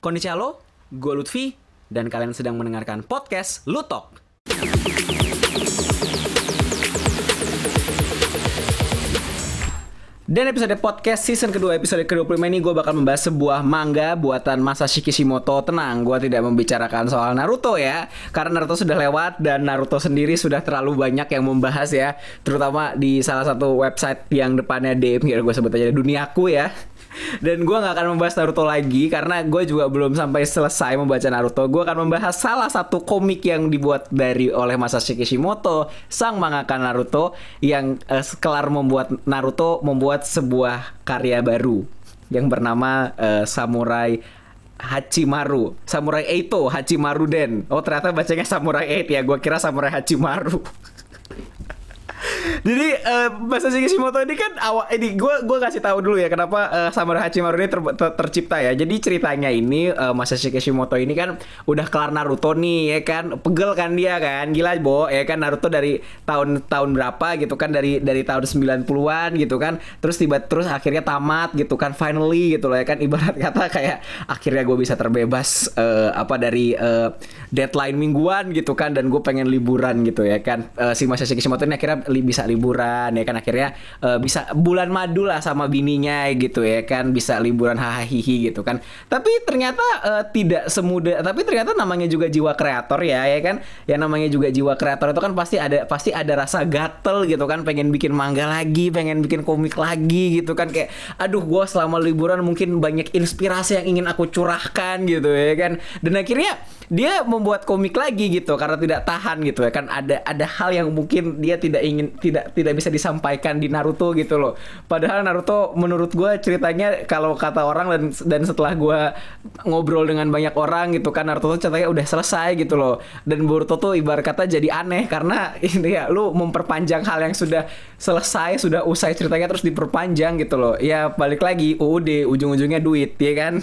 Konnichiwa gue Lutfi, dan kalian sedang mendengarkan podcast Lutok. Dan episode podcast season kedua episode ke-25 ini gue bakal membahas sebuah manga buatan Masashi Kishimoto Tenang, gue tidak membicarakan soal Naruto ya Karena Naruto sudah lewat dan Naruto sendiri sudah terlalu banyak yang membahas ya Terutama di salah satu website yang depannya DM, gue sebut aja Duniaku ya dan gue nggak akan membahas Naruto lagi karena gue juga belum sampai selesai membaca Naruto. Gue akan membahas salah satu komik yang dibuat dari oleh Masashi Kishimoto, sang mangaka Naruto yang uh, kelar membuat Naruto membuat sebuah karya baru yang bernama uh, Samurai Hachimaru, Samurai Eito, Hachimaru Den. Oh ternyata bacanya Samurai Eight ya, gue kira Samurai Hachimaru. Jadi uh, Masashi Kishimoto ini kan awal ini gue gue kasih tahu dulu ya kenapa uh, Samurai Hachimaru ini ter, ter, tercipta ya. Jadi ceritanya ini uh, Masashi Kishimoto ini kan udah kelar Naruto nih ya kan. Pegel kan dia kan. Gila, Bo. Ya kan Naruto dari tahun tahun berapa gitu kan dari dari tahun 90-an gitu kan. Terus tiba terus akhirnya tamat gitu kan finally gitu loh ya kan ibarat kata kayak akhirnya gue bisa terbebas uh, apa dari uh, deadline mingguan gitu kan dan gue pengen liburan gitu ya kan. Uh, si Masashi Kishimoto ini akhirnya li bisa liburan ya kan? Akhirnya uh, bisa bulan madu lah sama bininya gitu ya kan? Bisa liburan hahaha gitu kan? Tapi ternyata uh, tidak semudah tapi ternyata namanya juga jiwa kreator ya ya kan? Ya namanya juga jiwa kreator itu kan pasti ada pasti ada rasa gatel gitu kan? Pengen bikin mangga lagi pengen bikin komik lagi gitu kan? Kayak aduh gue selama liburan mungkin banyak inspirasi yang ingin aku curahkan gitu ya kan? Dan akhirnya dia membuat komik lagi gitu karena tidak tahan gitu ya kan? Ada ada hal yang mungkin dia tidak ingin tidak tidak bisa disampaikan di Naruto gitu loh. Padahal Naruto menurut gue ceritanya kalau kata orang dan dan setelah gue ngobrol dengan banyak orang gitu kan Naruto tuh ceritanya udah selesai gitu loh. Dan Boruto tuh ibarat kata jadi aneh karena ini ya lu memperpanjang hal yang sudah selesai sudah usai ceritanya terus diperpanjang gitu loh. Ya balik lagi UUD ujung-ujungnya duit ya kan?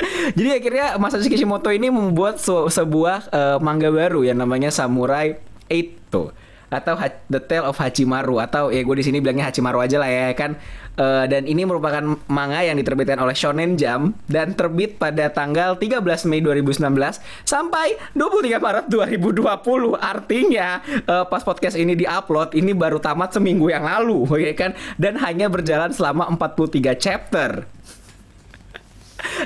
Jadi akhirnya Masashi Kishimoto ini membuat sebuah uh, manga baru yang namanya Samurai Eito atau The Tale of Hachimaru atau ya gue di sini bilangnya Hachimaru aja lah ya kan? Uh, dan ini merupakan manga yang diterbitkan oleh Shonen Jump dan terbit pada tanggal 13 Mei 2019 sampai 23 Maret 2020 artinya uh, pas podcast ini diupload ini baru tamat seminggu yang lalu ya kan? Dan hanya berjalan selama 43 chapter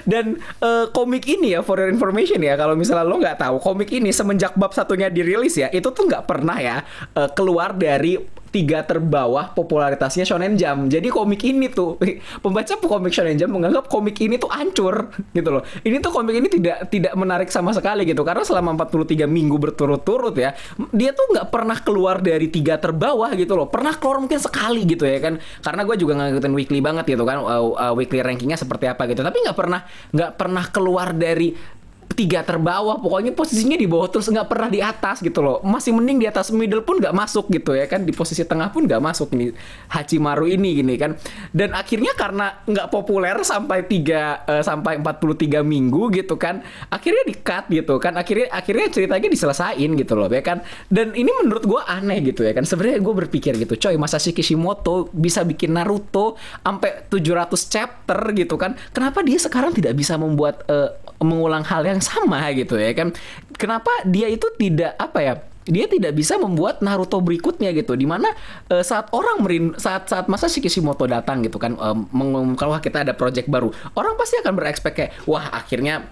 dan uh, komik ini ya for your information ya kalau misalnya lo nggak tahu komik ini semenjak bab satunya dirilis ya itu tuh nggak pernah ya uh, keluar dari tiga terbawah popularitasnya Shonen Jump. Jadi komik ini tuh pembaca komik Shonen Jump menganggap komik ini tuh hancur gitu loh. Ini tuh komik ini tidak tidak menarik sama sekali gitu karena selama 43 minggu berturut-turut ya dia tuh nggak pernah keluar dari tiga terbawah gitu loh. Pernah keluar mungkin sekali gitu ya kan. Karena gue juga ngikutin weekly banget gitu kan uh, uh, weekly rankingnya seperti apa gitu. Tapi nggak pernah nggak pernah keluar dari tiga terbawah pokoknya posisinya di bawah terus nggak pernah di atas gitu loh. Masih mending di atas middle pun nggak masuk gitu ya kan. Di posisi tengah pun nggak masuk nih Hachimaru ini gini kan. Dan akhirnya karena nggak populer sampai tiga uh, sampai 43 minggu gitu kan akhirnya di cut gitu kan. Akhirnya akhirnya ceritanya diselesain gitu loh ya kan. Dan ini menurut gue aneh gitu ya kan. Sebenarnya gue berpikir gitu coy Masashi Kishimoto bisa bikin Naruto sampai 700 chapter gitu kan? Kenapa dia sekarang tidak bisa membuat uh, mengulang hal yang sama gitu ya kan. Kenapa dia itu tidak apa ya dia tidak bisa membuat Naruto berikutnya gitu di mana uh, saat orang merin saat saat masa si Kishimoto datang gitu kan um, mengumumkan kita ada project baru. Orang pasti akan berekspek kayak wah akhirnya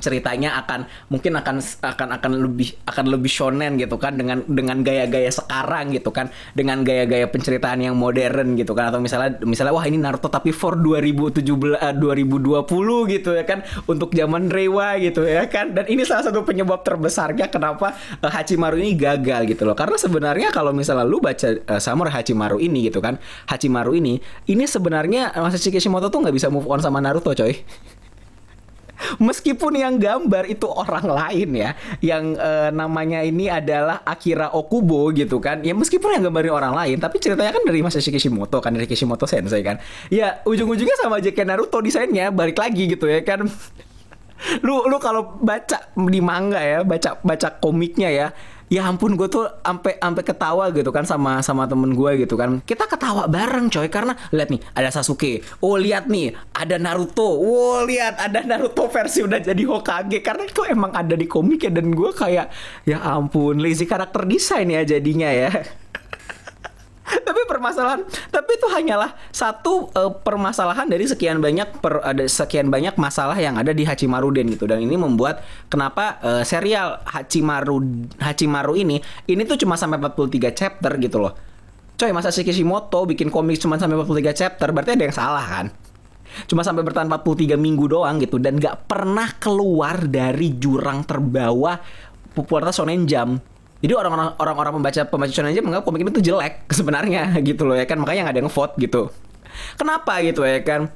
ceritanya akan mungkin akan akan akan lebih akan lebih shonen gitu kan dengan dengan gaya-gaya sekarang gitu kan dengan gaya-gaya penceritaan yang modern gitu kan atau misalnya misalnya wah ini Naruto tapi for 2017 uh, 2020 gitu ya kan untuk zaman Rewa gitu ya kan dan ini salah satu penyebab terbesarnya kenapa uh, Hachimaru ini gagal gitu loh. Karena sebenarnya kalau misalnya lu baca uh, Samurai Hachimaru ini gitu kan Hachimaru ini ini sebenarnya Masashi Kishimoto tuh nggak bisa move on sama Naruto coy meskipun yang gambar itu orang lain ya yang uh, namanya ini adalah Akira Okubo gitu kan. Ya meskipun yang gambarnya orang lain tapi ceritanya kan dari Masashi Kishimoto kan dari Kishimoto Sensei kan. Ya ujung-ujungnya sama aja kayak Naruto desainnya balik lagi gitu ya kan. Lu lu kalau baca di manga ya baca baca komiknya ya ya ampun gue tuh sampai sampai ketawa gitu kan sama sama temen gue gitu kan. Kita ketawa bareng coy karena lihat nih ada Sasuke. Oh lihat nih ada Naruto. Oh lihat ada Naruto versi udah jadi Hokage. Karena itu emang ada di komik ya dan gue kayak ya ampun lazy karakter desain ya jadinya ya tapi permasalahan tapi itu hanyalah satu uh, permasalahan dari sekian banyak per, ada sekian banyak masalah yang ada di Hachimaru Den gitu. Dan ini membuat kenapa uh, serial Hachimaru Hachimaru ini ini tuh cuma sampai 43 chapter gitu loh. Coy masa si Kishimoto bikin komik cuma sampai 43 chapter? Berarti ada yang salah kan? Cuma sampai bertahan 43 minggu doang gitu. Dan gak pernah keluar dari jurang terbawah popularitas Shonen Jump jadi orang-orang orang-orang pembaca pembaca shonen aja menganggap komik ini tuh jelek sebenarnya gitu loh ya kan makanya nggak ada yang vote gitu. Kenapa gitu ya kan?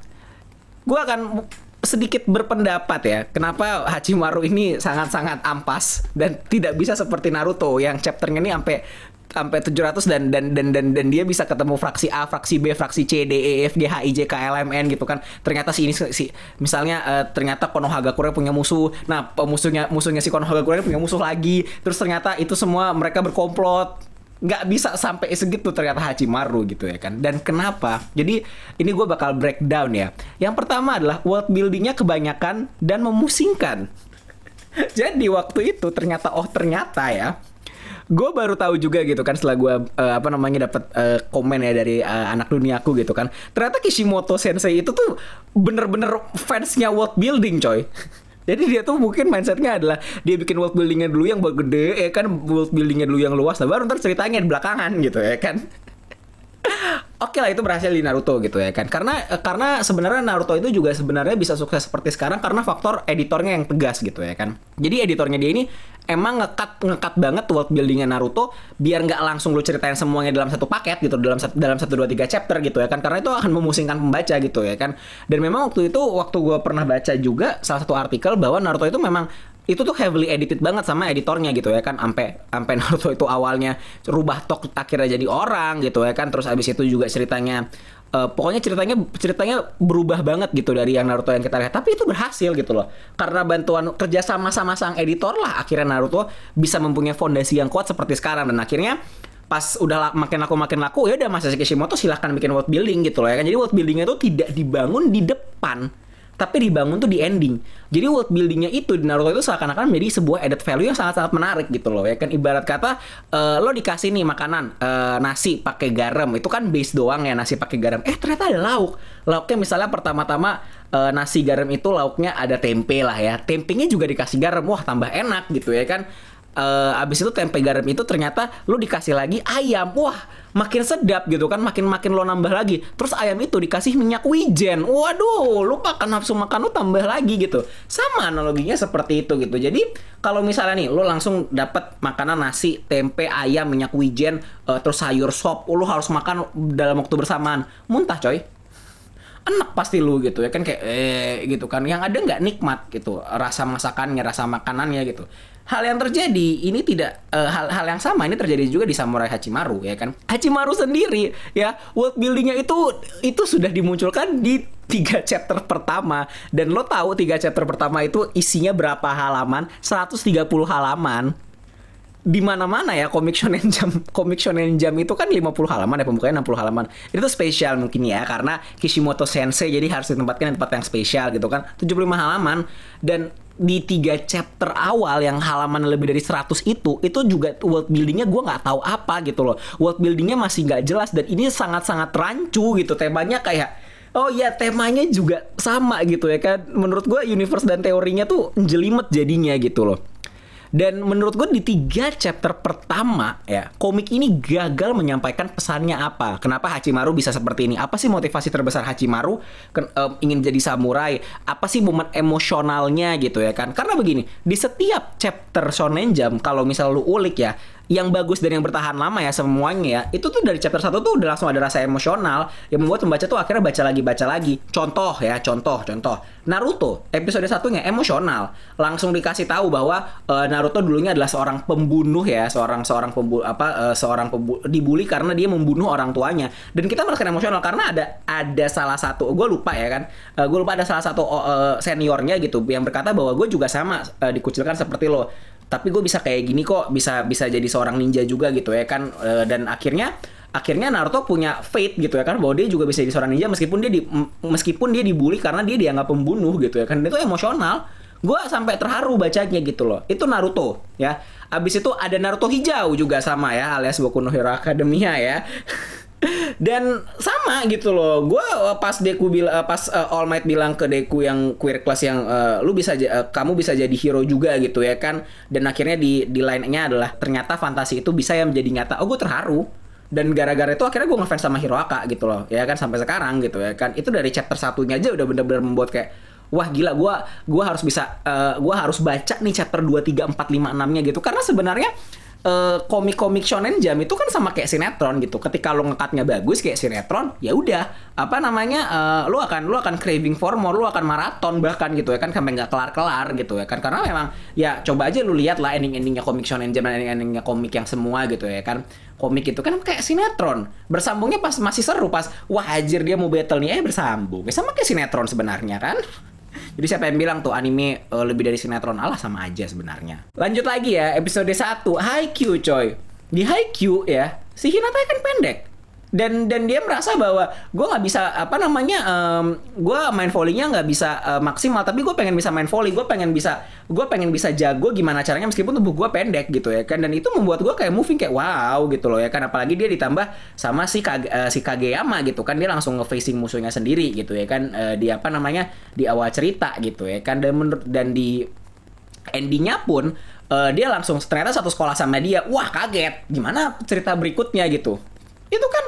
Gue akan sedikit berpendapat ya kenapa Hachimaru ini sangat-sangat ampas dan tidak bisa seperti Naruto yang chapternya ini sampai sampai 700 dan dan dan dan dan dia bisa ketemu fraksi A, fraksi B, fraksi C, D, E, F, G, H, I, J, K, L, M, N gitu kan. Ternyata si ini si misalnya uh, ternyata Konohagakure punya musuh. Nah, musuhnya musuhnya si Konohagakure punya musuh lagi. Terus ternyata itu semua mereka berkomplot nggak bisa sampai segitu ternyata Hachimaru gitu ya kan dan kenapa jadi ini gue bakal breakdown ya yang pertama adalah world buildingnya kebanyakan dan memusingkan jadi waktu itu ternyata oh ternyata ya gue baru tahu juga gitu kan setelah gue uh, apa namanya dapat uh, komen ya dari uh, anak dunia aku gitu kan. Ternyata Kishimoto Sensei itu tuh bener-bener fansnya world building coy. Jadi dia tuh mungkin mindsetnya adalah dia bikin world buildingnya dulu yang gede ya kan world buildingnya dulu yang luas. Nah baru ntar ceritanya di belakangan gitu ya kan Oke lah itu berhasil di Naruto gitu ya kan. Karena karena sebenarnya Naruto itu juga sebenarnya bisa sukses seperti sekarang karena faktor editornya yang tegas gitu ya kan. Jadi editornya dia ini emang ngekat ngekat banget world buildingnya Naruto biar nggak langsung lu ceritain semuanya dalam satu paket gitu dalam dalam satu dua tiga chapter gitu ya kan. Karena itu akan memusingkan pembaca gitu ya kan. Dan memang waktu itu waktu gue pernah baca juga salah satu artikel bahwa Naruto itu memang itu tuh heavily edited banget sama editornya gitu ya kan. Sampai sampai Naruto itu awalnya rubah tok akhirnya jadi orang gitu ya kan. Terus abis itu juga ceritanya uh, pokoknya ceritanya ceritanya berubah banget gitu dari yang Naruto yang kita lihat. Tapi itu berhasil gitu loh. Karena bantuan kerja sama sama sang editor lah akhirnya Naruto bisa mempunyai fondasi yang kuat seperti sekarang. Dan akhirnya pas udah makin laku makin laku ya udah Masashi Kishimoto silahkan bikin world building gitu loh ya kan. Jadi world buildingnya itu tidak dibangun di depan tapi dibangun tuh di ending. Jadi world buildingnya itu di Naruto itu seakan-akan menjadi sebuah added value yang sangat-sangat menarik gitu loh ya kan ibarat kata uh, lo dikasih nih makanan uh, nasi pakai garam itu kan base doang ya nasi pakai garam. Eh ternyata ada lauk. Lauknya misalnya pertama-tama uh, nasi garam itu lauknya ada tempe lah ya. Tempenya juga dikasih garam. Wah tambah enak gitu ya kan uh, abis itu tempe garam itu ternyata lo dikasih lagi ayam wah makin sedap gitu kan makin makin lo nambah lagi. Terus ayam itu dikasih minyak wijen. Waduh lu makan nafsu makan lo tambah lagi gitu. Sama analoginya seperti itu gitu. Jadi kalau misalnya nih lo langsung dapat makanan nasi tempe ayam minyak wijen uh, terus sayur sop lo harus makan dalam waktu bersamaan. Muntah coy enak pasti lu gitu ya kan kayak eh gitu kan. Yang ada nggak nikmat gitu rasa masakannya rasa makanannya gitu. Hal yang terjadi ini tidak uh, hal hal yang sama ini terjadi juga di Samurai Hachimaru ya kan. Hachimaru sendiri ya world buildingnya itu itu sudah dimunculkan di tiga chapter pertama. Dan lo tahu tiga chapter pertama itu isinya berapa halaman? 130 halaman di mana-mana ya komik shonen jam komik shonen jam itu kan 50 halaman ya pembukanya 60 halaman. Itu spesial mungkin ya karena Kishimoto sensei jadi harus ditempatkan di tempat yang spesial gitu kan. 75 halaman dan di tiga chapter awal yang halaman lebih dari 100 itu itu juga world buildingnya gue nggak tahu apa gitu loh. World buildingnya masih nggak jelas dan ini sangat-sangat rancu gitu temanya kayak Oh iya temanya juga sama gitu ya kan. Menurut gue universe dan teorinya tuh jelimet jadinya gitu loh dan menurut gue di tiga chapter pertama ya komik ini gagal menyampaikan pesannya apa. Kenapa Hachimaru bisa seperti ini? Apa sih motivasi terbesar Hachimaru ke, um, ingin jadi samurai? Apa sih momen emosionalnya gitu ya kan? Karena begini di setiap chapter Shonen Jump kalau misal lu ulik ya yang bagus dan yang bertahan lama ya semuanya ya itu tuh dari chapter 1 tuh udah langsung ada rasa emosional yang membuat pembaca tuh akhirnya baca lagi baca lagi. Contoh ya contoh contoh. Naruto episode satunya emosional. Langsung dikasih tahu bahwa uh, Naruto dulunya adalah seorang pembunuh ya seorang seorang pembu apa uh, seorang pembu dibully karena dia membunuh orang tuanya. Dan kita merasakan emosional karena ada ada salah satu gue lupa ya kan uh, eh, gue lupa ada salah satu uh, seniornya gitu yang berkata bahwa gue juga sama uh, dikucilkan seperti lo tapi gue bisa kayak gini kok bisa bisa jadi seorang ninja juga gitu ya kan. Eh, dan akhirnya akhirnya Naruto punya fate gitu ya kan bahwa dia juga bisa jadi seorang ninja meskipun dia di, meskipun dia dibully karena dia dianggap pembunuh gitu ya kan. Itu emosional. Gue sampai terharu bacanya gitu loh. Itu Naruto ya. Abis itu ada Naruto hijau juga sama ya alias Boku no Hero Academia ya dan sama gitu loh. Gue pas Deku bilang pas eh, All Might bilang ke Deku yang queer class yang eh, lu bisa eh, kamu bisa jadi hero juga gitu ya kan. Dan akhirnya di di line-nya adalah ternyata fantasi itu bisa yang menjadi nyata. Oh gue terharu. Dan gara-gara itu akhirnya gue ngefans sama Hiroaka gitu loh. Ya kan sampai sekarang gitu ya kan. Itu dari chapter satunya aja udah bener-bener membuat kayak wah gila gue gua harus bisa eh, gua harus baca nih chapter 2 3 4 5 6 nya gitu. Karena sebenarnya eh, komik-komik shonen jam itu kan sama kayak sinetron gitu. Ketika lo ngekatnya bagus kayak sinetron, ya udah. Apa namanya eh, lo akan lo akan craving for more, lo akan maraton bahkan gitu ya kan sampai nggak kelar-kelar gitu ya kan. Karena memang ya coba aja lu lihat lah ending-endingnya komik shonen jam dan ending-endingnya komik yang semua gitu ya kan. Komik itu kan kayak sinetron. Bersambungnya pas masih seru pas wah anjir dia mau battle nih. Eh bersambung. Ya sama kayak sinetron sebenarnya kan jadi siapa yang bilang tuh anime eh, lebih dari sinetron Allah sama aja sebenarnya. Lanjut lagi ya episode 1 Haikyuu coy. Di Haikyuu ya si Hinata kan pendek. Dan dan dia merasa bahwa gue nggak bisa apa namanya gue main volleynya nggak bisa eh, maksimal. Tapi gue pengen bisa main volley gue pengen bisa gue pengen bisa jago gimana caranya meskipun tubuh gue pendek gitu ya kan. Dan itu membuat gue kayak moving kayak wow gitu loh ya kan. Apalagi dia ditambah sama si Kage, eh, si Kageyama gitu kan. Dia langsung nge-facing musuhnya sendiri gitu ya kan. Eh, di apa namanya di awal cerita gitu ya kan. Dan menur- dan di endingnya pun eh, dia langsung ternyata satu sekolah sama dia. Wah kaget. Gimana cerita berikutnya gitu. Itu kan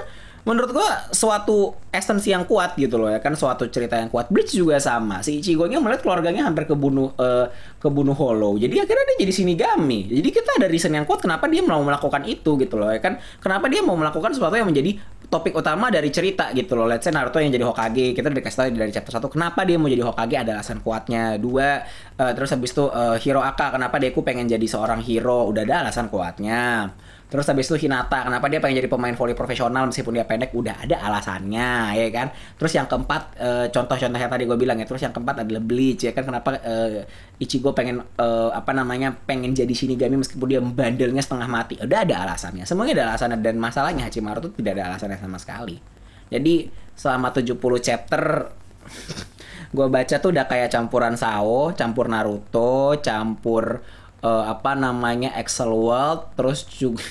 menurut gua suatu esensi yang kuat gitu loh ya kan suatu cerita yang kuat. Bleach juga sama. Si Ichigo nya melihat keluarganya hampir kebunuh eh, kebunuh Hollow jadi akhirnya dia jadi Shinigami. Jadi kita ada reason yang kuat kenapa dia mau melakukan itu gitu loh ya kan. Kenapa dia mau melakukan sesuatu yang menjadi topik utama dari cerita gitu loh. Let's say Naruto yang jadi Hokage, kita udah dikasih tahu dari chapter 1 kenapa dia mau jadi Hokage ada alasan kuatnya. Dua, eh, terus habis itu eh, Hiro Aka kenapa Deku pengen jadi seorang hero, udah ada alasan kuatnya. Terus habis itu Hinata, kenapa dia pengen jadi pemain volley profesional meskipun dia pendek, udah ada alasannya, ya kan? Terus yang keempat, eh, contoh-contoh yang tadi gue bilang ya, terus yang keempat adalah Bleach, ya kan? Kenapa eh, Ichigo pengen, eh, apa namanya, pengen jadi Shinigami meskipun dia bandelnya setengah mati, udah ada alasannya. Semuanya ada alasannya, dan masalahnya Hachimaru tuh tidak ada alasannya sama sekali. Jadi, selama 70 chapter, gue baca tuh udah kayak campuran Sao, campur Naruto, campur eh, apa namanya Excel World, terus juga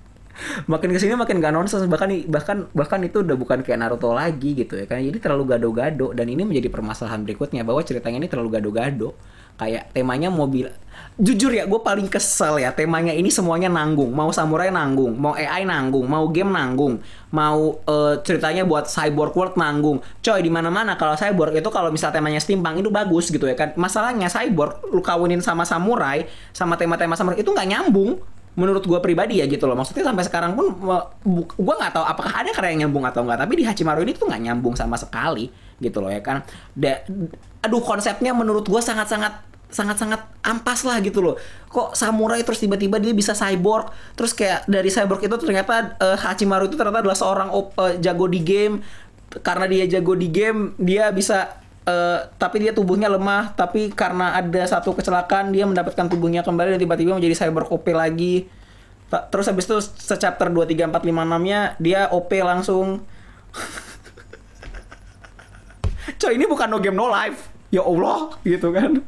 makin ke sini makin gak nonsens bahkan bahkan bahkan itu udah bukan kayak Naruto lagi gitu ya kan. Jadi terlalu gado-gado. Dan ini menjadi permasalahan berikutnya bahwa ceritanya ini terlalu gado-gado kayak temanya mobil jujur ya gue paling kesel ya temanya ini semuanya nanggung mau samurai nanggung mau AI nanggung mau game nanggung mau eh, ceritanya buat cyborg world nanggung. Coy di mana mana kalau cyborg itu kalau misal temanya steampunk itu bagus gitu ya kan. Masalahnya cyborg lu kawinin sama samurai sama tema-tema samurai itu nggak nyambung menurut gue pribadi ya gitu loh. Maksudnya sampai sekarang pun gue nggak tahu apakah ada karya yang nyambung atau enggak tapi di Hachimaru ini tuh nggak nyambung sama sekali gitu loh ya kan. Da, aduh konsepnya menurut gue sangat-sangat sangat-sangat ampas lah gitu loh. Kok samurai terus tiba-tiba dia bisa cyborg? Terus kayak dari cyborg itu ternyata eh, Hachimaru itu ternyata adalah seorang op- eh, jago di game. Karena dia jago di game dia bisa eh, tapi dia tubuhnya lemah. Tapi karena ada satu kecelakaan dia mendapatkan tubuhnya kembali dan tiba-tiba menjadi cyber OP lagi. Terus habis itu se-chapter 2, 3, 4, 5, 6 nya dia OP langsung. Coy ini bukan no game no life. Ya Allah gitu kan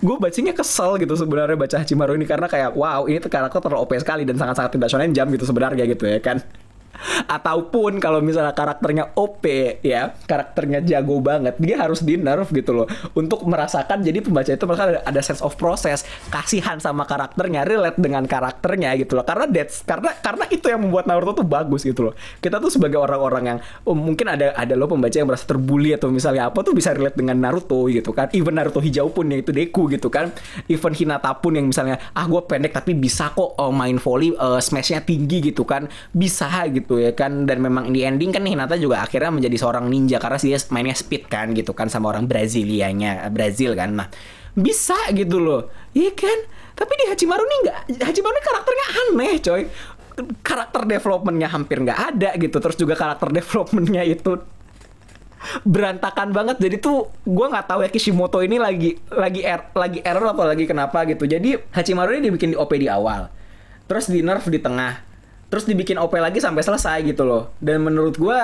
gue bacanya kesel gitu sebenarnya baca Hachimaru ini karena kayak wow ini karakter terlalu OP sekali dan sangat-sangat tidak shonen jam gitu sebenarnya gitu ya kan ataupun kalau misalnya karakternya OP ya karakternya jago banget dia harus di nerf gitu loh. Untuk merasakan jadi pembaca itu merasa ada, sense of process kasihan sama karakternya relate dengan karakternya gitu loh. Karena that's karena karena itu yang membuat Naruto tuh bagus gitu loh. Kita tuh sebagai orang-orang yang oh, mungkin ada ada lo pembaca yang merasa terbully atau misalnya apa tuh bisa relate dengan Naruto gitu kan. Even Naruto hijau pun yang itu Deku gitu kan. Even Hinata pun yang misalnya ah gue pendek tapi bisa kok uh, main volley uh, smashnya tinggi gitu kan. Bisa gitu ya kan dan memang di ending kan Hinata juga akhirnya menjadi seorang ninja karena dia mainnya speed kan gitu kan sama orang Brazilianya Brazil kan. Nah bisa gitu loh. Iya kan? Tapi di Hachimaru nih nggak Hachimaru nih karakternya aneh coy. Karakter developmentnya hampir nggak ada gitu. Terus juga karakter developmentnya itu berantakan banget. Jadi tuh gue nggak tahu ya Kishimoto ini lagi lagi er, lagi error atau lagi kenapa gitu. Jadi Hachimaru ini dibikin di OP di awal. Terus di nerf di tengah terus dibikin OP lagi sampai selesai gitu loh. Dan menurut gue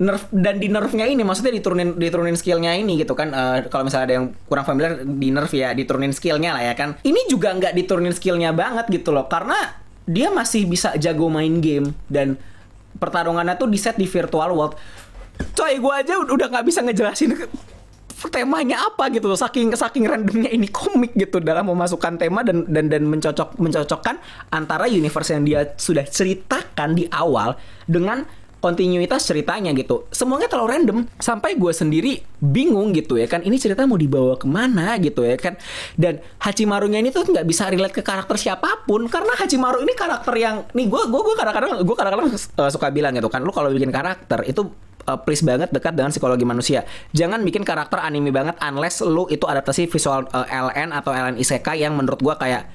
nerf dan di nerfnya ini maksudnya diturunin diturunin skillnya ini gitu kan uh, kalau misalnya ada yang kurang familiar di nerf ya diturunin skillnya lah ya kan. Ini juga nggak diturunin skillnya banget gitu loh karena dia masih bisa jago main game dan pertarungannya tuh di set di virtual world. Coy gue aja udah nggak bisa ngejelasin temanya apa gitu loh saking saking randomnya ini komik gitu dalam memasukkan tema dan dan dan mencocok mencocokkan antara universe yang dia sudah ceritakan di awal dengan kontinuitas ceritanya gitu. Semuanya terlalu random sampai gue sendiri bingung gitu ya kan ini cerita mau dibawa ke mana gitu ya kan. Dan Hachimarunya ini tuh nggak bisa relate ke karakter siapa pun karena Hachimaru ini karakter yang nih gue gue gue kadang-kadang gue kadang-kadang uh, suka bilang gitu kan lu kalau bikin karakter itu uh, please banget dekat dengan psikologi manusia. Jangan bikin karakter anime banget unless lu itu adaptasi visual uh, LN atau LN isekai yang menurut gua kayak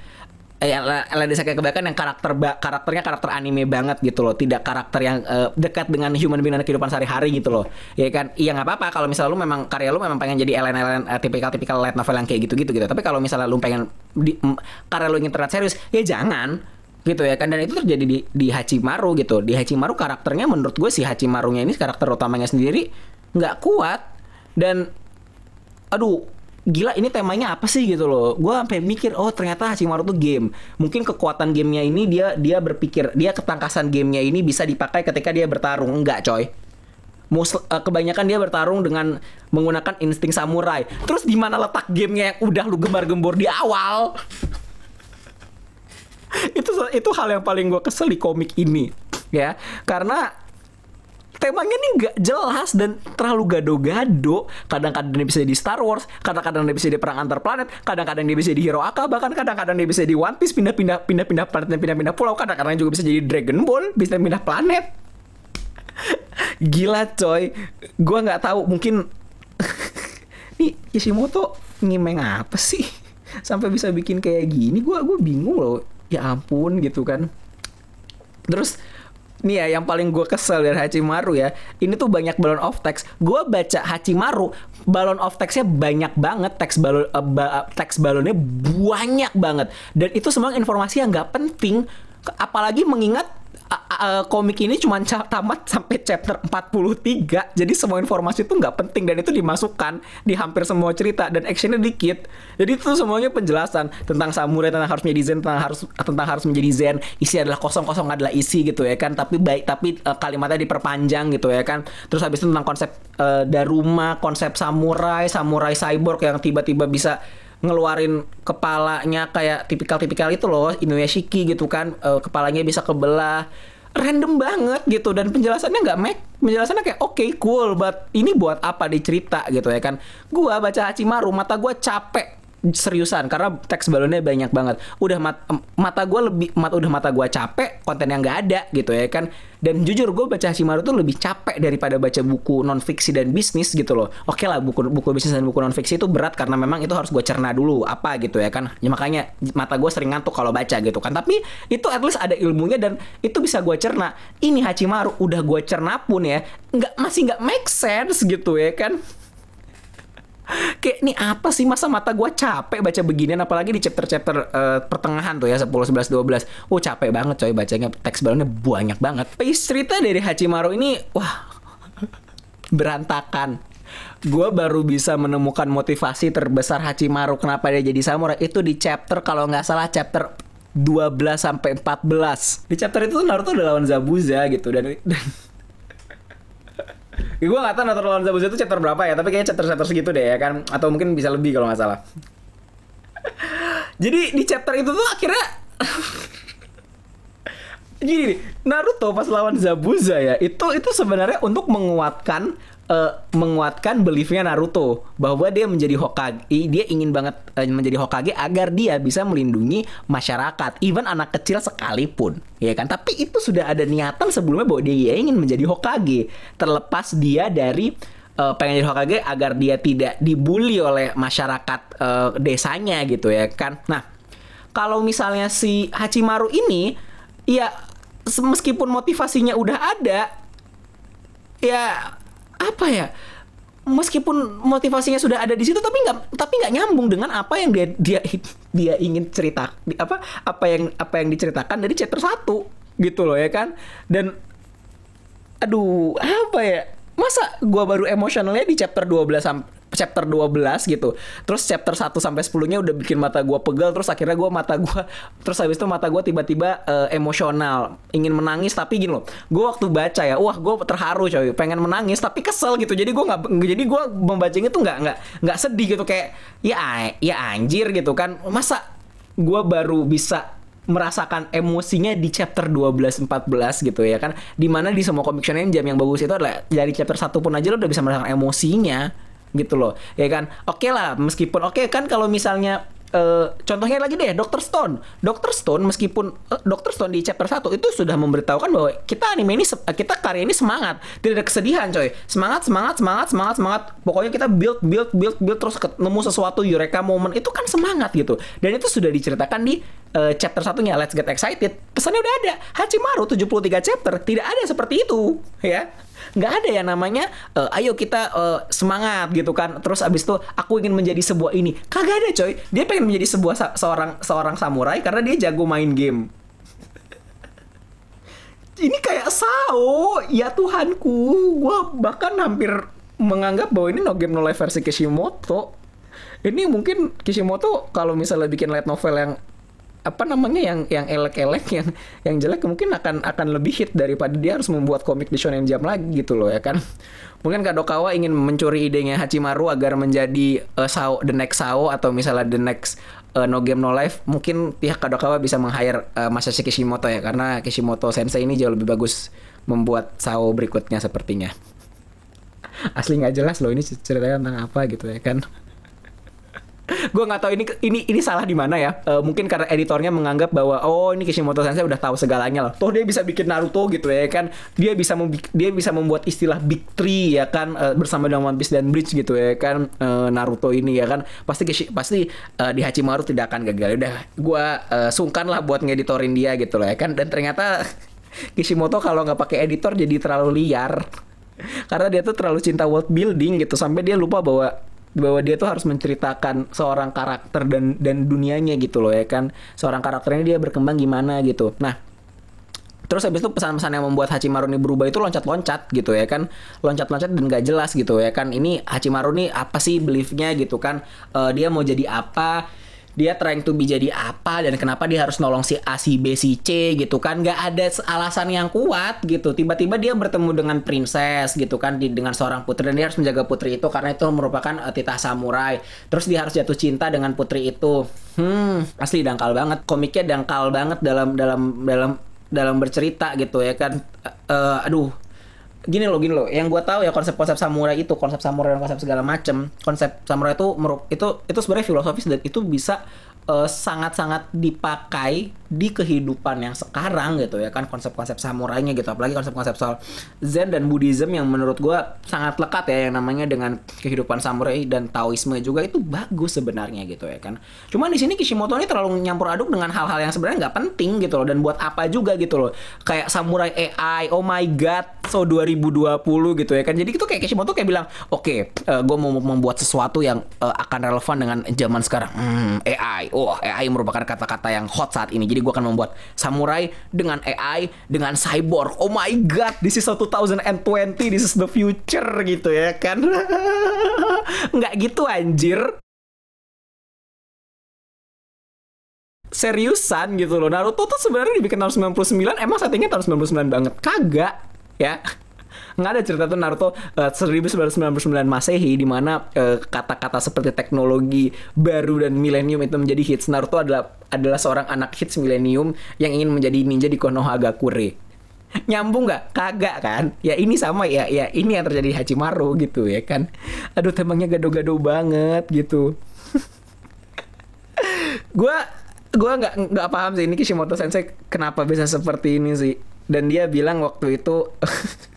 eh LN isekai kebanyakan yang karakter karakternya karakter anime banget gitu loh, tidak karakter yang uh, dekat dengan human being dan kehidupan sehari-hari gitu loh. Ya kan? Iya nggak apa-apa kalau misalnya lu memang karya lu memang pengen jadi LN LN uh, tipikal tipikal light novel yang kayak gitu-gitu gitu. Tapi kalau misalnya lu pengen di, karya lu ingin terlihat serius, ya jangan gitu ya kan. Dan itu terjadi di di Hachimaru gitu. Di Hachimaru karakternya menurut gue si Hachimarunya ini karakter utamanya sendiri nggak kuat. Dan aduh gila ini temanya apa sih gitu loh. Gue sampai mikir oh ternyata Hachimaru tuh game. Mungkin kekuatan gamenya ini dia dia berpikir dia ketangkasan gamenya ini bisa dipakai ketika dia bertarung. Enggak coy. Uh, kebanyakan dia bertarung dengan menggunakan insting samurai. Terus di mana letak gamenya yang udah lu gembar-gembor di awal? itu itu hal yang paling gue kesel di komik ini ya karena temanya ini nggak jelas dan terlalu gado-gado. Kadang-kadang dia bisa di Star Wars, kadang-kadang dia bisa di perang antar planet, kadang-kadang dia bisa di Hero Aka, bahkan kadang-kadang dia bisa di One Piece pindah-pindah pindah-pindah planet dan pindah-pindah pulau, kadang-kadang juga bisa jadi Dragon Ball, bisa pindah planet. Gila coy, gue nggak tahu mungkin nih Kishimoto ngimeng apa sih sampai bisa bikin kayak gini? Gue gue bingung loh ya ampun gitu kan. Terus nih ya yang paling gue kesel dari Hachimaru ya ini tuh banyak balon of text. Gue baca Hachimaru balon of textnya banyak banget teks balon uh, ba, teks balonnya banyak banget. Dan itu semua informasi yang nggak penting apalagi mengingat uh, komik ini cuma tamat sampai chapter 43 jadi semua informasi itu nggak penting dan itu dimasukkan di hampir semua cerita dan actionnya dikit. Jadi itu semuanya penjelasan tentang samurai tentang harus menjadi zen tentang harus tentang harus menjadi zen. Isi adalah kosong kosong adalah isi gitu ya kan. Tapi baik tapi uh, kalimatnya diperpanjang gitu ya kan. Terus habis itu tentang konsep uh, daruma konsep samurai samurai cyborg yang tiba-tiba bisa ngeluarin kepalanya kayak tipikal-tipikal itu loh Inuyashiki gitu kan uh, kepalanya bisa kebelah. Random banget gitu dan penjelasannya nggak make penjelasannya kayak oke okay, cool but ini buat apa dicerita? gitu ya kan. Gua baca Hachimaru mata gua capek seriusan karena teks balonnya banyak banget. Udah mat, mata gue lebih mat, udah mata gue capek konten yang nggak ada gitu ya kan. Dan jujur gue baca Shimaru tuh lebih capek daripada baca buku non fiksi dan bisnis gitu loh. Oke lah buku buku bisnis dan buku non fiksi itu berat karena memang itu harus gue cerna dulu apa gitu ya kan. Ya makanya mata gue sering ngantuk kalau baca gitu kan. Tapi itu at least ada ilmunya dan itu bisa gue cerna. Ini Hachimaru udah gue cerna pun ya nggak masih nggak make sense gitu ya kan kayak ini apa sih? Masa mata gue capek baca beginian? Apalagi di chapter-chapter uh, pertengahan tuh ya 10, 11, 12 oh capek banget coy bacanya. Teks balonnya banyak banget. Pace cerita dari Hachimaru ini wah berantakan. Gue baru bisa menemukan motivasi terbesar Hachimaru kenapa dia jadi samurai. Itu di chapter kalau nggak salah chapter 12 sampai 14 di chapter itu Naruto udah lawan Zabuza gitu. Dan, dan gue gak tau Naruto lawan Zabuza itu chapter berapa ya tapi kayaknya chapter-chapter segitu deh ya kan. Atau mungkin bisa lebih kalau nggak salah. Jadi di chapter itu tuh akhirnya gini nih Naruto pas lawan Zabuza ya itu itu sebenarnya untuk menguatkan uh, menguatkan beliefnya Naruto. Bahwa dia menjadi Hokage dia ingin banget uh, menjadi Hokage agar dia bisa melindungi masyarakat even anak kecil sekalipun. Ya kan? Tapi itu sudah ada niatan sebelumnya bahwa dia ingin menjadi Hokage. Terlepas dia dari uh, pengen jadi Hokage agar dia tidak dibully oleh masyarakat uh, desanya gitu ya kan? Nah kalau misalnya si Hachimaru ini ya meskipun motivasinya udah ada ya apa ya meskipun motivasinya sudah ada di situ tapi nggak tapi nggak nyambung dengan apa yang dia dia dia ingin cerita apa apa yang apa yang diceritakan dari chapter satu gitu loh ya kan? Dan aduh apa ya masa gua baru emosionalnya di chapter 12 sampai chapter 12 gitu. Terus chapter 1 sampai 10-nya udah bikin mata gua pegal terus akhirnya gua mata gua terus habis itu mata gua tiba-tiba uh, emosional, ingin menangis tapi gini loh. Gua waktu baca ya, wah gua terharu coy, pengen menangis tapi kesel gitu. Jadi gua nggak jadi gua membacanya tuh nggak nggak nggak sedih gitu kayak ya ya anjir gitu kan. Masa gua baru bisa merasakan emosinya di chapter 12 14 gitu ya kan di mana di semua komik jam yang bagus itu adalah dari chapter 1 pun aja lo udah bisa merasakan emosinya gitu loh ya kan oke okay lah meskipun oke okay, kan kalau misalnya Uh, contohnya lagi deh Dr. Stone. Dr. Stone meskipun uh, Dr. Stone di chapter 1 itu sudah memberitahukan bahwa kita anime ini kita karya ini semangat, tidak ada kesedihan coy. Semangat, semangat, semangat, semangat, semangat. Pokoknya kita build build build build terus nemu sesuatu eureka moment itu kan semangat gitu. Dan itu sudah diceritakan di uh, chapter satunya Let's Get Excited. Pesannya udah ada. Hachimaru 73 chapter tidak ada seperti itu, ya nggak ada ya namanya uh, ayo kita uh, semangat gitu kan. Terus abis itu aku ingin menjadi sebuah ini. Kagak ada coy. Dia pengen menjadi sebuah sa seorang seorang samurai karena dia jago main game. Ini kayak Sao. Ya Tuhanku. Gue bahkan hampir menganggap bahwa ini no game no life versi Kishimoto. Ini mungkin Kishimoto kalau misalnya bikin light novel yang apa namanya yang yang elek-elek yang yang jelek mungkin akan akan lebih hit daripada dia harus membuat komik di Shonen Jump lagi gitu loh ya kan. Mungkin Kadokawa ingin mencuri idenya Hachimaru agar menjadi uh, Sao the next Sao atau misalnya the next uh, No Game No Life. Mungkin pihak Kadokawa bisa meng-hire uh, Masashi Kishimoto ya karena Kishimoto sensei ini jauh lebih bagus membuat Sao berikutnya sepertinya. Asli nggak jelas loh ini ceritanya tentang apa gitu ya kan gue nggak tahu ini ini ini salah di mana ya. Uh, mungkin karena editornya menganggap bahwa oh ini Kishimoto Sensei udah tahu segalanya lah. Toh dia bisa bikin Naruto gitu ya kan. Dia bisa dia bisa membuat istilah Big Three ya kan uh, bersama dengan One Piece dan Bleach gitu ya kan uh, Naruto ini ya kan. Pasti pasti uh, di Hachimaru tidak akan gagal. Udah gue uh, sungkan lah buat ngeditorin dia gitu loh ya kan. Dan ternyata Kishimoto kalau nggak pakai editor jadi terlalu liar karena dia tuh terlalu cinta world building gitu sampai dia lupa bahwa bahwa dia tuh harus menceritakan seorang karakter dan dan dunianya gitu loh ya kan seorang karakternya dia berkembang gimana gitu nah Terus habis itu pesan-pesan yang membuat Hachimaru ini berubah itu loncat-loncat gitu ya kan. Loncat-loncat dan gak jelas gitu ya kan. Ini Hachimaru nih apa sih beliefnya gitu kan. Uh, dia mau jadi apa dia trying to be jadi apa dan kenapa dia harus nolong si A, si B, si C gitu kan. Nggak ada alasan yang kuat gitu. Tiba-tiba dia bertemu dengan princess gitu kan di, dengan seorang putri. Dan dia harus menjaga putri itu karena itu merupakan uh, titah samurai. Terus dia harus jatuh cinta dengan putri itu. Hmm asli dangkal banget. Komiknya dangkal banget dalam dalam dalam dalam bercerita gitu ya kan. Uh, aduh gini loh gini loh. Yang gue tahu ya konsep-konsep samurai itu konsep samurai dan konsep segala macem konsep samurai itu itu itu sebenarnya filosofis dan itu bisa sangat sangat-sangat dipakai di kehidupan yang sekarang gitu ya kan konsep-konsep samurainya gitu. Apalagi konsep-konsep soal Zen dan Buddhism yang menurut gue sangat lekat ya yang namanya dengan kehidupan samurai dan Taoisme juga itu bagus sebenarnya gitu ya kan. Cuman di sini Kishimoto ini terlalu nyampur aduk dengan hal-hal yang sebenarnya nggak penting gitu loh dan buat apa juga gitu loh. Kayak samurai AI oh my god so 2020 gitu ya kan. Jadi itu kayak Kishimoto kayak bilang oke okay, uh, eh, gue mau membuat sesuatu yang uh, akan relevan dengan zaman sekarang. Hmm, AI oh AI merupakan kata-kata yang hot saat ini. Jadi gue akan membuat samurai dengan AI, dengan cyborg. Oh my god, this is a 2020, this is the future gitu ya kan. Nggak gitu anjir. seriusan gitu loh. Naruto tuh sebenarnya dibikin tahun 99, emang settingnya tahun 99 banget. Kagak, ya nggak ada cerita tuh Naruto uh, 1999 Masehi di mana uh, kata-kata seperti teknologi baru dan milenium itu menjadi hits. Naruto adalah adalah seorang anak hits milenium yang ingin menjadi ninja di Konohagakure. Nyambung nggak? Kagak kan? Ya ini sama ya, ya ini yang terjadi di Hachimaru gitu ya kan. Aduh temangnya gado-gado banget gitu. gua gua nggak nggak paham sih ini Kishimoto Sensei kenapa bisa seperti ini sih. Dan dia bilang waktu itu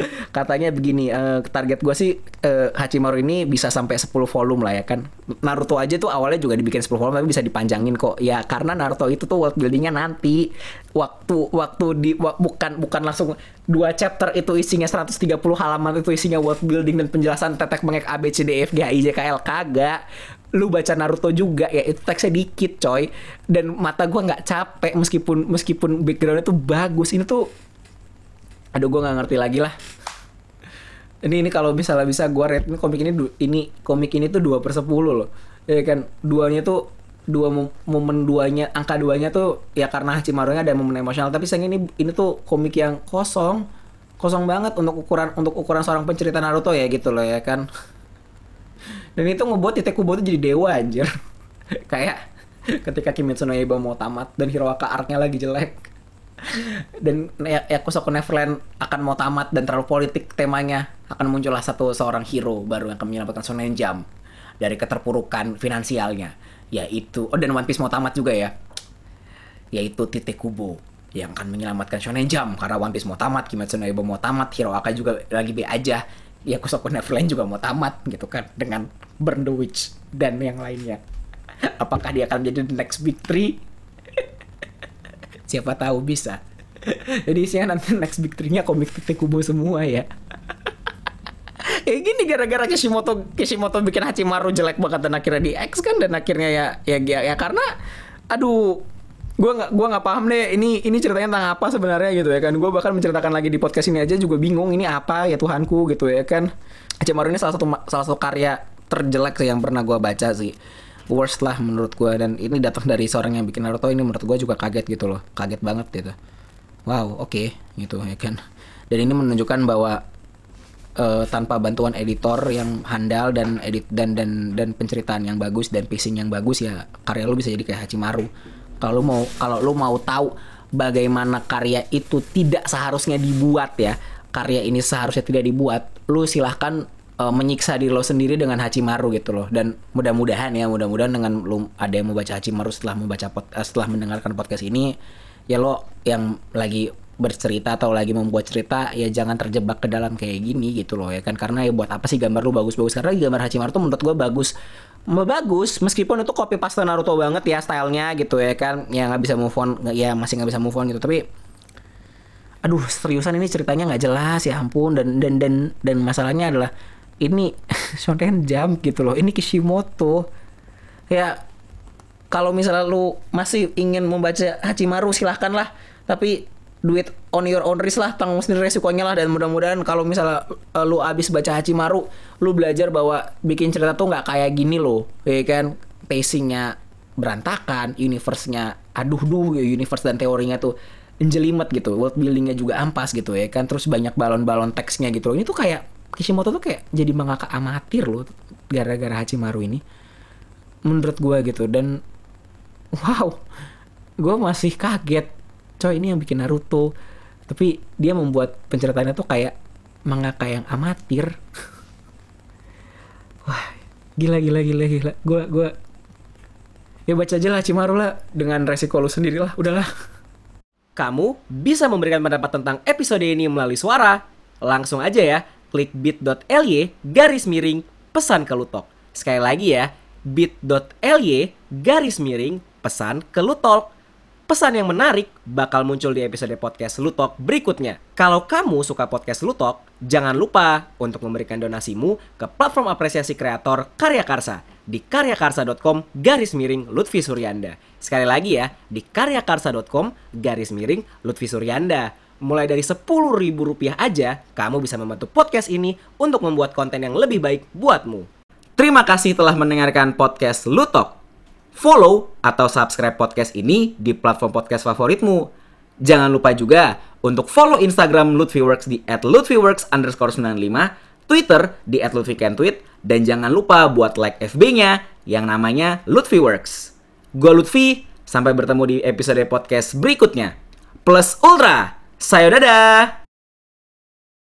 katanya begini eh, target gue sih eh, Hachimaru ini bisa sampai 10 volume lah ya kan. Naruto aja tuh awalnya juga dibikin 10 volume tapi bisa dipanjangin kok. Ya karena Naruto itu tuh world buildingnya nanti. Waktu waktu di wa- bukan bukan langsung dua chapter itu isinya 130 halaman itu isinya world building dan penjelasan tetek bengek A B C D E F G H I J K L kagak. Lu baca Naruto juga ya itu teksnya dikit coy. Dan mata gua nggak capek meskipun meskipun backgroundnya tuh bagus. Ini tuh aduh gua nggak ngerti lagi lah. Ini ini kalau misalnya bisa gua rate. Ini komik ini ini komik ini tuh dua per sepuluh loh. Ya kan? Duanya tuh dua mom- momen duanya angka duanya tuh ya karena Hachimaru-nya ada momen emosional. Tapi sayang ini ini tuh komik yang kosong. Kosong banget untuk ukuran untuk ukuran seorang pencerita Naruto ya gitu loh ya kan? Dan itu ngebuat Tite Kubo tuh jadi dewa anjir. Kayak ketika Kimetsu no Yaiba mau tamat dan Hiroaka arc-nya lagi jelek dan ya, Yakusoku Neverland akan mau tamat dan terlalu politik temanya akan muncullah satu seorang hero baru yang akan menyelamatkan Shonen Jump dari keterpurukan finansialnya yaitu oh dan One Piece mau tamat juga ya yaitu Tite Kubo yang akan menyelamatkan Shonen Jump karena One Piece mau tamat, Kimetsu no Yaiba mau tamat, Hiroaka juga lagi be aja. Ya Kusoku Neverland juga mau tamat gitu kan dengan Burn the Witch dan yang lainnya. Apakah dia akan menjadi the next big three? Siapa tahu bisa. Jadi isinya nanti next big three-nya komik Tite Kubo semua ya. Kayak gini gara-gara Kishimoto Kishimoto bikin Hachimaru jelek banget dan akhirnya di X kan dan akhirnya ya ya ya, ya karena aduh gua nggak gua nggak paham deh ini ini ceritanya tentang apa sebenarnya gitu ya kan gue bahkan menceritakan lagi di podcast ini aja juga bingung ini apa ya Tuhanku gitu ya kan Hachimaru ini salah satu salah satu karya terjelek sih yang pernah gua baca sih worst lah menurut gua. Dan ini datang dari seorang yang bikin Naruto ini menurut gua juga kaget gitu loh. Kaget banget gitu. Wow oke gitu ya kan. Dan ini menunjukkan bahwa eh, tanpa bantuan editor yang handal dan edit dan dan dan penceritaan yang bagus dan pacing yang bagus ya karya lu bisa jadi kayak Hachimaru. Kalau mau kalau lu mau tahu bagaimana karya itu tidak seharusnya dibuat ya, karya ini seharusnya tidak dibuat, lu silahkan eh, menyiksa diri lo sendiri dengan Hachimaru gitu loh. Dan mudah-mudahan ya, mudah-mudahan dengan lu ada yang mau baca Hachimaru setelah membaca pod- eh, setelah mendengarkan podcast ini, ya lo yang lagi bercerita atau lagi membuat cerita ya jangan terjebak ke dalam kayak gini gitu loh ya kan? Karena ya buat apa sih gambar lu bagus-bagus? Karena gambar Hachimaru tuh menurut gue bagus. Bagus meskipun itu copy paste Naruto banget ya stylenya gitu ya kan? Ya nggak bisa move on ya masih nggak bisa move on gitu. Tapi aduh seriusan ini ceritanya nggak jelas ya ampun. Dan dan dan dan masalahnya adalah ini Shonen Jump gitu loh ini Kishimoto. Ya kalau misalnya lu masih ingin membaca Hachimaru silahkan lah. Tapi duit on your own risk lah tanggung sendiri resikonya lah. Dan mudah-mudahan kalau misalnya uh, lu abis baca Hachimaru lu belajar bahwa bikin cerita tuh nggak kayak gini loh. Ya kan? Pacingnya berantakan universe-nya aduh duh universe dan teorinya tuh jelimet gitu. World buildingnya juga ampas gitu ya kan? Terus banyak balon-balon teksnya gitu ini tuh kayak Kishimoto tuh kayak jadi mangaka amatir loh gara-gara Hachimaru ini. Menurut gua gitu dan wow gue masih kaget. Coy ini yang bikin Naruto. Tapi dia membuat penceritaannya tuh kayak mangaka yang amatir. Wah gila gila gila gila. Gue gue ya baca aja lah Cimaru lah dengan resiko lu sendiri lah. Udahlah. Kamu bisa memberikan pendapat tentang episode ini melalui suara. Langsung aja ya, klik bit.ly garis miring pesan ke Lutok. Sekali lagi ya, bit.ly garis miring pesan ke Lutok. Pesan yang menarik bakal muncul di episode podcast Lutok berikutnya. Kalau kamu suka podcast Lutok, jangan lupa untuk memberikan donasimu ke platform apresiasi kreator Karya Karsa di karyakarsa.com garis miring Lutfi Suryanda. Sekali lagi ya, di karyakarsa.com garis miring Lutfi Suryanda. Mulai dari rp rupiah aja, kamu bisa membantu podcast ini untuk membuat konten yang lebih baik buatmu. Terima kasih telah mendengarkan podcast Lutok. Follow atau subscribe podcast ini di platform podcast favoritmu. Jangan lupa juga untuk follow Instagram Lutfiworks di @lutfiworks underscore 95, Twitter di @lutfikentweet, dan jangan lupa buat like FB-nya yang namanya Lutfiworks. Gue Lutfi, sampai bertemu di episode podcast berikutnya. Plus Ultra, sayo dadah!